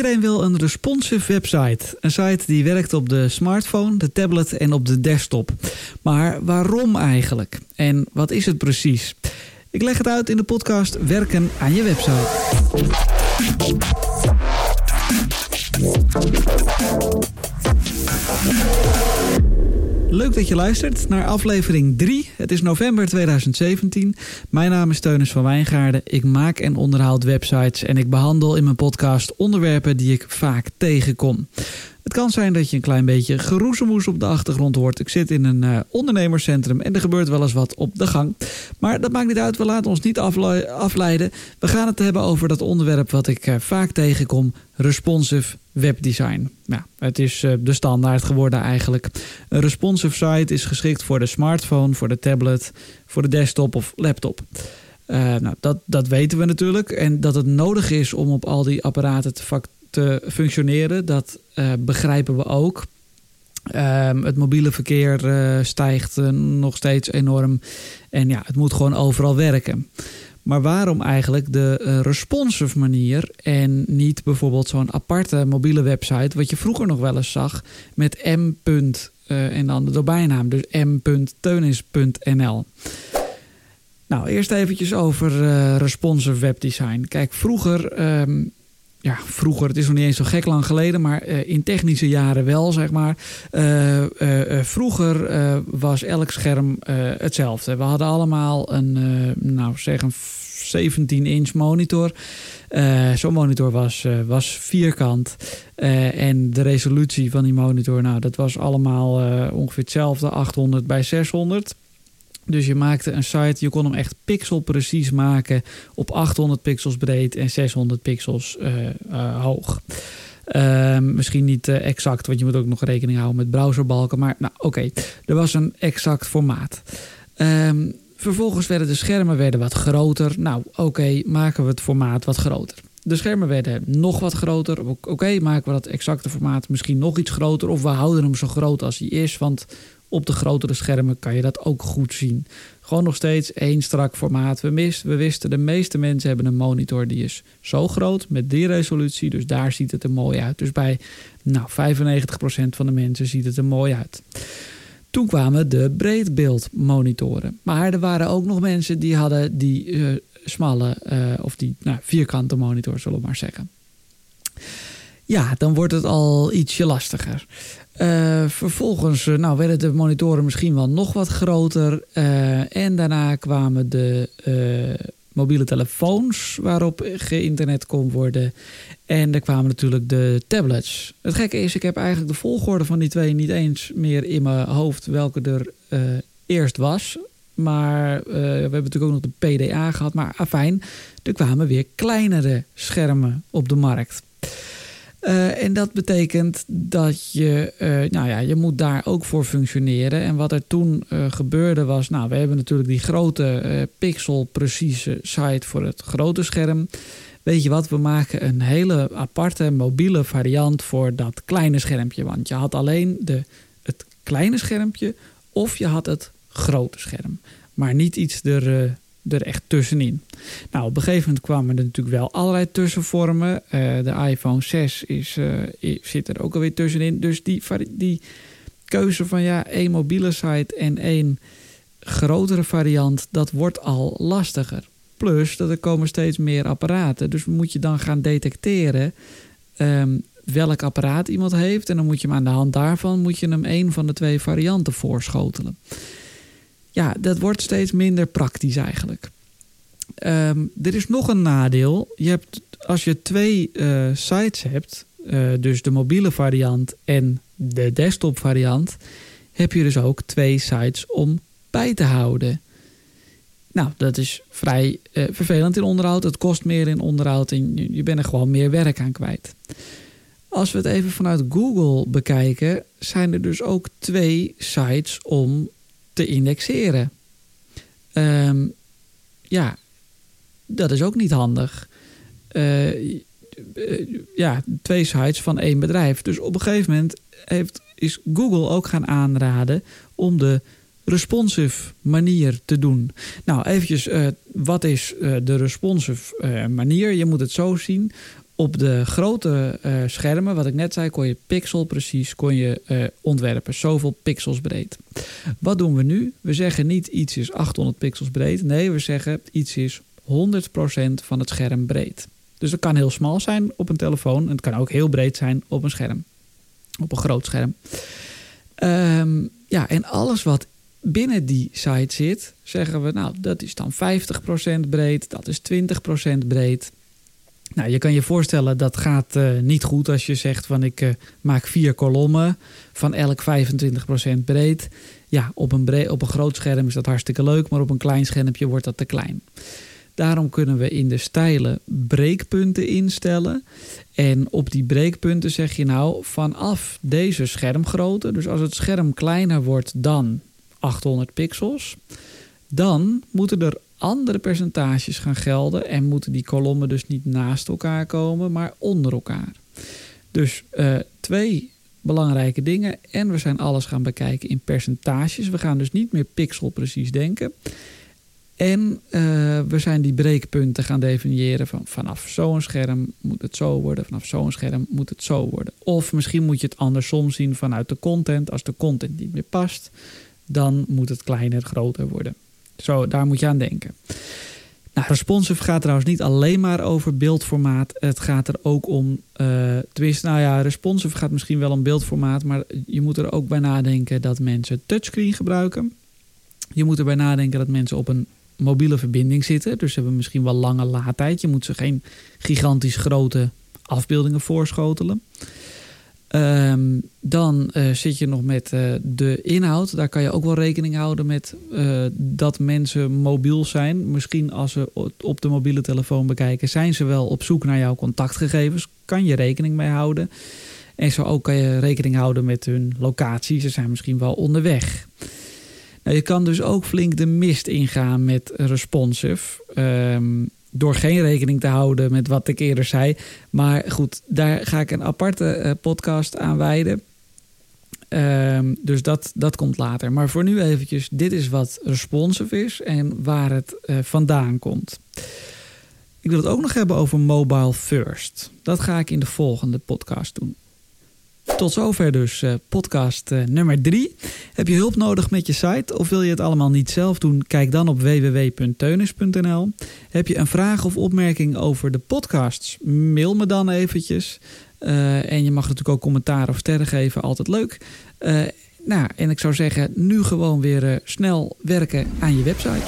Iedereen wil een responsive website. Een site die werkt op de smartphone, de tablet en op de desktop. Maar waarom eigenlijk? En wat is het precies? Ik leg het uit in de podcast Werken aan je website. Leuk dat je luistert naar aflevering 3. Het is november 2017. Mijn naam is Teunis van Wijngaarden. Ik maak en onderhoud websites en ik behandel in mijn podcast onderwerpen die ik vaak tegenkom. Het kan zijn dat je een klein beetje geroezemoes op de achtergrond hoort. Ik zit in een uh, ondernemerscentrum en er gebeurt wel eens wat op de gang. Maar dat maakt niet uit, we laten ons niet afleiden. We gaan het hebben over dat onderwerp wat ik uh, vaak tegenkom: responsive webdesign. Nou, het is uh, de standaard geworden eigenlijk. Een responsive site is geschikt voor de smartphone, voor de tablet, voor de desktop of laptop. Nou, dat, dat weten we natuurlijk. En dat het nodig is om op al die apparaten te, te functioneren, dat uh, begrijpen we ook. Um, het mobiele verkeer uh, stijgt uh, nog steeds enorm. En ja, het moet gewoon overal werken. Maar waarom eigenlijk de responsive manier en niet bijvoorbeeld zo'n aparte mobiele website, wat je vroeger nog wel eens zag met m. en dan de domeinnaam, dus m.teunis.nl. Nou, eerst eventjes over responsive webdesign. Kijk, vroeger um, ja, vroeger, het is nog niet eens zo gek lang geleden, maar uh, in technische jaren wel, zeg maar. Uh, uh, vroeger was elk scherm hetzelfde. We hadden allemaal een, nou zeg een 17-inch monitor. Zo'n monitor was, was vierkant. en de resolutie van die monitor, nou, dat was allemaal ongeveer hetzelfde, 800 bij 600. Dus je maakte een site, je kon hem echt pixelprecies maken op 800 pixels breed en 600 pixels uh, uh, hoog. Uh, misschien niet uh, exact, want je moet ook nog rekening houden met browserbalken. Maar nou, oké, er was een exact formaat. Um, vervolgens werden de schermen werden wat groter. Nou, oké, maken we het formaat wat groter. De schermen werden nog wat groter. Oké, maken we dat exacte formaat misschien nog iets groter. Of we houden hem zo groot als hij is. Want op de grotere schermen kan je dat ook goed zien. Gewoon nog steeds één strak formaat. We, mist, we wisten, de meeste mensen hebben een monitor die is zo groot met die resolutie. Dus daar ziet het er mooi uit. Dus bij nou, 95% van de mensen ziet het er mooi uit. Toen kwamen de breedbeeldmonitoren. Maar er waren ook nog mensen die hadden die uh, smalle uh, of die nou, vierkante monitor, zullen we maar zeggen. Ja, dan wordt het al ietsje lastiger. Uh, vervolgens uh, nou, werden de monitoren misschien wel nog wat groter. Uh, en daarna kwamen de mobiele telefoons waarop geïnternet kon worden. En er kwamen natuurlijk de tablets. Het gekke is, ik heb eigenlijk de volgorde van die twee niet eens meer in mijn hoofd welke er eerst was. Maar we hebben natuurlijk ook nog de PDA gehad. Maar afijn, er kwamen weer kleinere schermen op de markt. Uh, en dat betekent dat je, uh, nou ja, je moet daar ook voor functioneren. En wat er toen uh, gebeurde was, nou, we hebben natuurlijk die grote pixel-precieze site voor het grote scherm. Weet je wat, we maken een hele aparte mobiele variant voor dat kleine schermpje. Want je had alleen de, het kleine schermpje of je had het grote scherm. Maar niet iets er er echt tussenin. Nou, op een gegeven moment kwamen er natuurlijk wel allerlei tussenvormen. Uh, de iPhone 6 is, uh, zit er ook alweer tussenin. Dus die, die keuze van ja, één mobiele site en één grotere variant, dat wordt al lastiger. Plus dat er komen steeds meer apparaten. Dus moet je dan gaan detecteren um, welk apparaat iemand heeft. En dan moet je hem aan de hand daarvan moet je hem een van de twee varianten voorschotelen ja, dat wordt steeds minder praktisch eigenlijk. Um, er is nog een nadeel. Je hebt, als je twee uh, sites hebt, uh, dus de mobiele variant en de desktop variant, heb je dus ook twee sites om bij te houden. Nou, dat is vrij uh, vervelend in onderhoud. Het kost meer in onderhoud en je bent er gewoon meer werk aan kwijt. Als we het even vanuit Google bekijken, zijn er dus ook twee sites om indexeren. Um, ja, dat is ook niet handig. Uh, ja, twee sites van één bedrijf. Dus op een gegeven moment heeft, is Google ook gaan aanraden om de responsive manier te doen. Nou, eventjes, uh, wat is de responsive manier? Je moet het zo zien op de grote uh, schermen, wat ik net zei, kon je pixel precies kon je, uh, ontwerpen. Zoveel pixels breed. Wat doen we nu? We zeggen niet iets is 800 pixels breed. Nee, we zeggen iets is 100% van het scherm breed. Dus dat kan heel smal zijn op een telefoon. En het kan ook heel breed zijn op een scherm. Op een groot scherm. Um, ja, en alles wat binnen die site zit, zeggen we, nou, dat is dan 50% breed, dat is 20% breed. Nou, je kan je voorstellen dat gaat uh, niet goed als je zegt van ik uh, maak vier kolommen van elk 25% breed. Ja, op een, op een groot scherm is dat hartstikke leuk, maar op een klein schermpje wordt dat te klein. Daarom kunnen we in de stijlen breekpunten instellen. En op die breekpunten zeg je nou vanaf deze schermgrootte, dus als het scherm kleiner wordt dan 800 pixels, dan moeten er andere percentages gaan gelden en moeten die kolommen dus niet naast elkaar komen, maar onder elkaar. Dus uh, twee belangrijke dingen en we zijn alles gaan bekijken in percentages. We gaan dus niet meer pixelprecies denken. En uh, we zijn die breekpunten gaan definiëren van vanaf zo'n scherm moet het zo worden, vanaf zo'n scherm moet het zo worden. Of misschien moet je het andersom zien vanuit de content. Als de content niet meer past, dan moet het kleiner, groter worden. Zo, daar moet je aan denken. Nou, responsive gaat trouwens niet alleen maar over beeldformaat. Het gaat er ook om, uh, nou ja, responsive gaat misschien wel om beeldformaat, maar je moet er ook bij nadenken dat mensen touchscreen gebruiken. Je moet erbij nadenken dat mensen op een mobiele verbinding zitten. Dus ze hebben misschien wel lange laadtijd. Je moet ze geen gigantisch grote afbeeldingen voorschotelen. Um, dan uh, zit je nog met uh, de inhoud. Daar kan je ook wel rekening houden met uh, dat mensen mobiel zijn. Misschien als ze op de mobiele telefoon bekijken, zijn ze wel op zoek naar jouw contactgegevens. Kan je rekening mee houden. En zo ook kan je rekening houden met hun locatie. Ze zijn misschien wel onderweg. Nou, je kan dus ook flink de mist ingaan met responsive. Um, door geen rekening te houden met wat ik eerder zei. Maar goed, daar ga ik een aparte uh, podcast aan wijden. Um, dus dat, dat komt later. Maar voor nu eventjes, dit is wat responsive is en waar het uh, vandaan komt. Ik wil het ook nog hebben over mobile first. Dat ga ik in de volgende podcast doen. Tot zover dus uh, podcast uh, nummer 3. Heb je hulp nodig met je site of wil je het allemaal niet zelf doen? Kijk dan op www.teunis.nl. Heb je een vraag of opmerking over de podcasts? Mail me dan eventjes. Uh, en je mag natuurlijk ook commentaar of sterren geven, altijd leuk. nou, en ik zou zeggen, nu gewoon weer snel werken aan je website.